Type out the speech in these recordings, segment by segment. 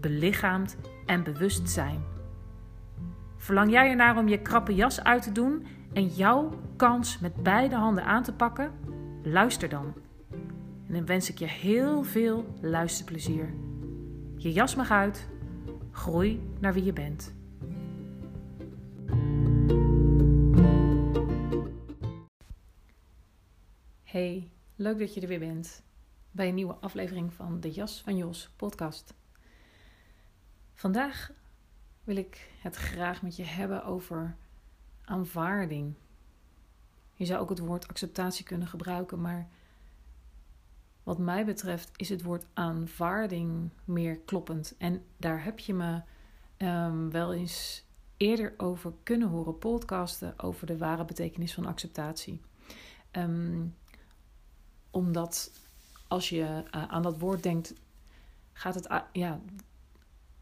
belichaamd en bewust zijn. Verlang jij ernaar om je krappe jas uit te doen en jouw kans met beide handen aan te pakken? Luister dan. En dan wens ik je heel veel luisterplezier. Je jas mag uit. Groei naar wie je bent. Hey, leuk dat je er weer bent bij een nieuwe aflevering van de Jas van Jos podcast. Vandaag wil ik het graag met je hebben over aanvaarding. Je zou ook het woord acceptatie kunnen gebruiken, maar wat mij betreft is het woord aanvaarding meer kloppend. En daar heb je me um, wel eens eerder over kunnen horen podcasten over de ware betekenis van acceptatie. Um, omdat als je uh, aan dat woord denkt, gaat het, ja,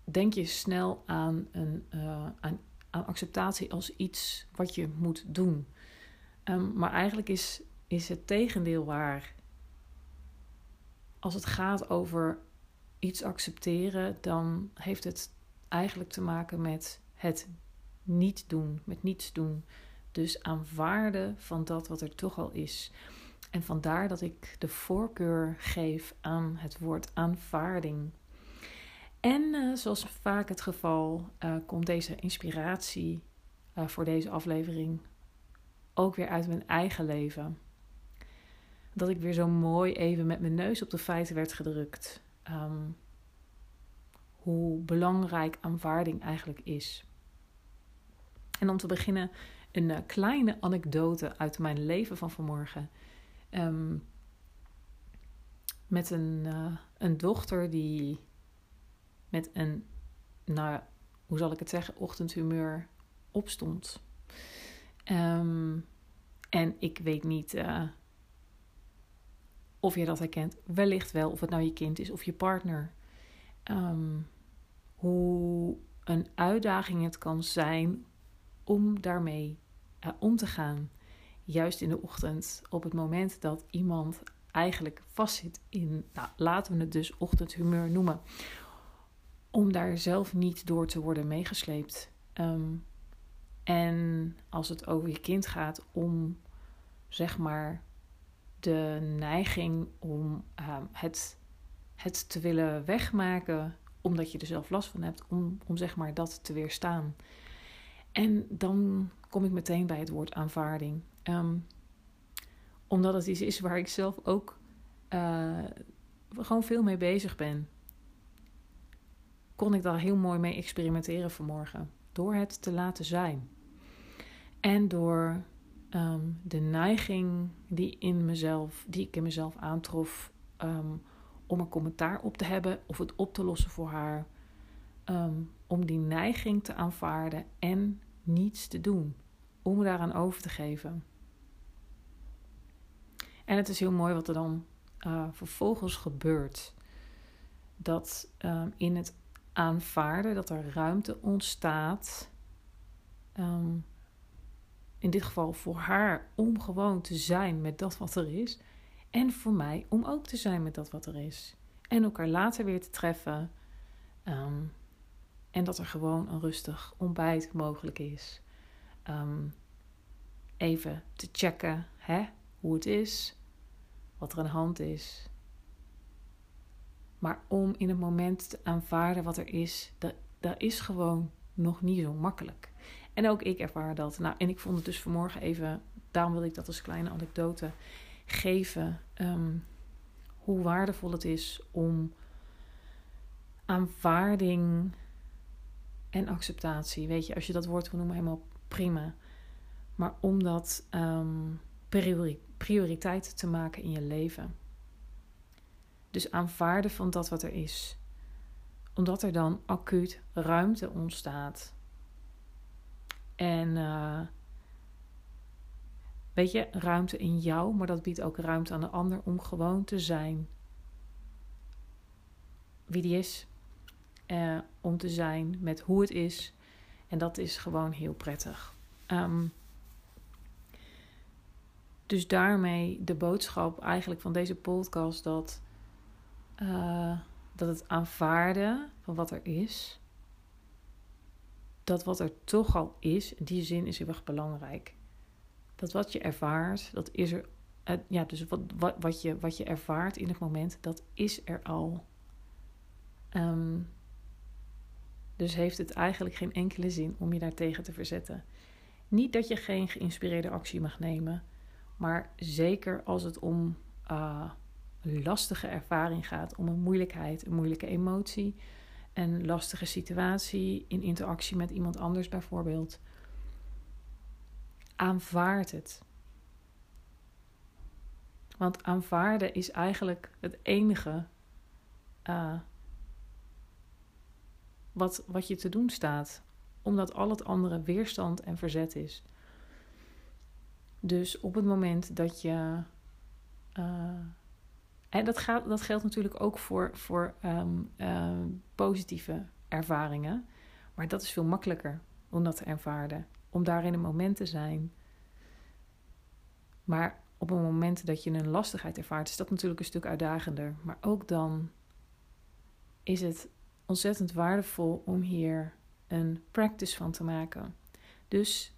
denk je snel aan, een, uh, aan, aan, acceptatie als iets wat je moet doen. Um, maar eigenlijk is, is het tegendeel waar. Als het gaat over iets accepteren, dan heeft het eigenlijk te maken met het niet doen, met niets doen. Dus aanvaarden van dat wat er toch al is. En vandaar dat ik de voorkeur geef aan het woord aanvaarding. En uh, zoals vaak het geval, uh, komt deze inspiratie uh, voor deze aflevering ook weer uit mijn eigen leven. Dat ik weer zo mooi even met mijn neus op de feiten werd gedrukt. Um, hoe belangrijk aanvaarding eigenlijk is. En om te beginnen, een kleine anekdote uit mijn leven van vanmorgen. Um, met een, een dochter die met een, nou, hoe zal ik het zeggen, ochtendhumeur opstond. Um, en ik weet niet uh, of je dat herkent. Wellicht wel, of het nou je kind is of je partner. Um, hoe een uitdaging het kan zijn om daarmee uh, om te gaan. Juist in de ochtend, op het moment dat iemand eigenlijk vastzit in, nou, laten we het dus ochtendhumeur noemen om daar zelf niet door te worden meegesleept. Um, en als het over je kind gaat, om zeg maar de neiging om um, het, het te willen wegmaken, omdat je er zelf last van hebt, om, om zeg maar dat te weerstaan. En dan kom ik meteen bij het woord aanvaarding. Um, omdat het iets is waar ik zelf ook uh, gewoon veel mee bezig ben kon ik daar heel mooi mee experimenteren vanmorgen. Door het te laten zijn. En door um, de neiging die, in mezelf, die ik in mezelf aantrof um, om een commentaar op te hebben of het op te lossen voor haar. Um, om die neiging te aanvaarden en niets te doen. Om daaraan over te geven. En het is heel mooi wat er dan uh, vervolgens gebeurt. Dat in het aanvaarden dat er ruimte ontstaat. Um, in dit geval voor haar om gewoon te zijn met dat wat er is. En voor mij om ook te zijn met dat wat er is. En elkaar later weer te treffen. Um, en dat er gewoon een rustig ontbijt mogelijk is. Um, even te checken hè, hoe het is, wat er aan de hand is. Maar om in het moment te aanvaarden wat er is, dat is gewoon nog niet zo makkelijk. En ook ik ervaar dat. Nou, en ik vond het dus vanmorgen even, daarom wil ik dat als kleine anekdote geven. Ehm, hoe waardevol het is om aanvaarding en acceptatie. Weet je, als je dat woord wil noemen, helemaal prima. Maar om dat um, prioriteit te maken in je leven. Dus aanvaarden van dat wat er is. Omdat er dan acuut ruimte ontstaat. En uh, weet je, ruimte in jou, maar dat biedt ook ruimte aan de ander om gewoon te zijn. Wie die is. Uh, om te zijn met hoe het is. En dat is gewoon heel prettig. Um, dus daarmee de boodschap eigenlijk van deze podcast dat, uh, dat het aanvaarden van wat er is, dat wat er toch al is, die zin is heel erg belangrijk. Dat wat je ervaart, dat is er. Uh, ja, dus wat, wat, wat, je, wat je ervaart in het moment, dat is er al. Um, dus heeft het eigenlijk geen enkele zin om je daartegen te verzetten. Niet dat je geen geïnspireerde actie mag nemen, maar zeker als het om een lastige ervaring gaat, om een moeilijkheid, een moeilijke emotie, een lastige situatie in interactie met iemand anders bijvoorbeeld. Aanvaard het. Want aanvaarden is eigenlijk het enige uh, wat, wat je te doen staat, omdat al het andere weerstand en verzet is. Dus op het moment dat je. Uh, en dat, gaat, dat geldt natuurlijk ook voor, voor um, uh, positieve ervaringen. Maar dat is veel makkelijker om dat te ervaren. Om daar in een moment te zijn. Maar op een moment dat je een lastigheid ervaart, is dat natuurlijk een stuk uitdagender. Maar ook dan is het ontzettend waardevol om hier een practice van te maken. Dus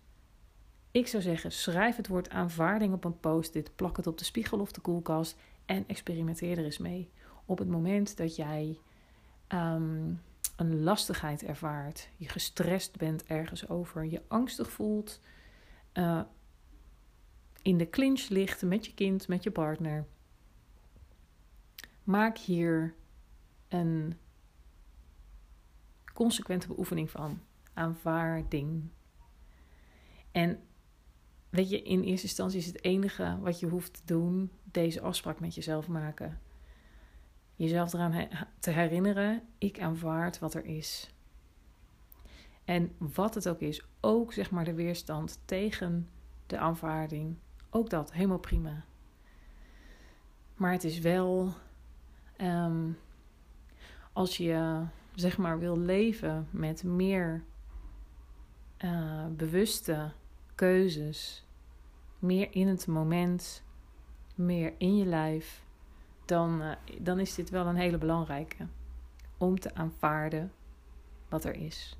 ik zou zeggen, schrijf het woord aanvaarding op een post-it, plak het op de spiegel of de koelkast en experimenteer er eens mee. Op het moment dat jij um, een lastigheid ervaart, je gestrest bent ergens over, je angstig voelt, uh, in de clinch ligt met je kind, met je partner, maak hier een consequente beoefening van. Aanvaarding. En weet je, in eerste instantie is het enige wat je hoeft te doen deze afspraak met jezelf maken. Jezelf eraan te herinneren, ik aanvaard wat er is. En wat het ook is, ook zeg maar de weerstand tegen de aanvaarding, ook dat helemaal prima. Maar het is wel, um, als je zeg maar wil leven met meer uh, bewuste keuzes, meer in het moment, meer in je lijf, dan, uh, dan is dit wel een hele belangrijke. Om te aanvaarden wat er is.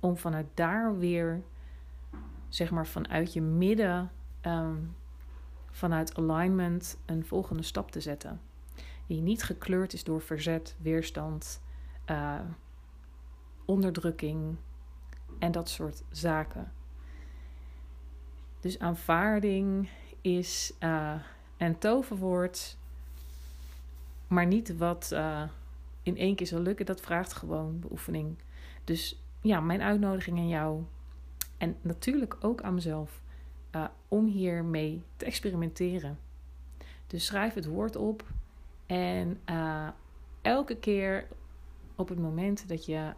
Om vanuit daar weer, zeg maar vanuit je midden, um, vanuit alignment, een volgende stap te zetten. Die niet gekleurd is door verzet, weerstand, uh, onderdrukking en dat soort zaken. Dus aanvaarding is een toverwoord, maar niet wat uh, in één keer zal lukken. Dat vraagt gewoon beoefening. Dus ja, mijn uitnodiging aan jou en natuurlijk ook aan mezelf uh, om hiermee te experimenteren. Dus schrijf het woord op en elke keer op het moment dat je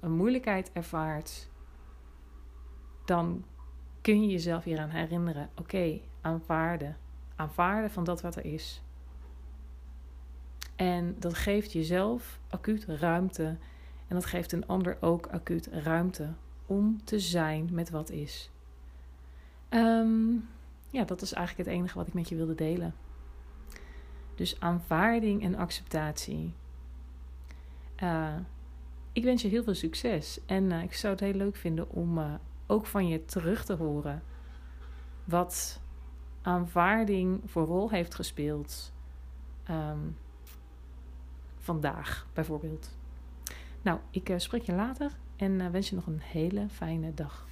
een moeilijkheid ervaart, dan kun je jezelf hier aan herinneren: oké, okay, aanvaarden. Aanvaarden van dat wat er is. En dat geeft jezelf acuut ruimte. En dat geeft een ander ook acuut ruimte om te zijn met wat is. Um, ja, dat is eigenlijk het enige wat ik met je wilde delen. Dus aanvaarding en acceptatie. Uh, ik wens je heel veel succes. En uh, ik zou het heel leuk vinden om uh, ook van je terug te horen. Wat aanvaarding voor rol heeft gespeeld. Um, vandaag bijvoorbeeld. Nou, ik spreek je later en wens je nog een hele fijne dag.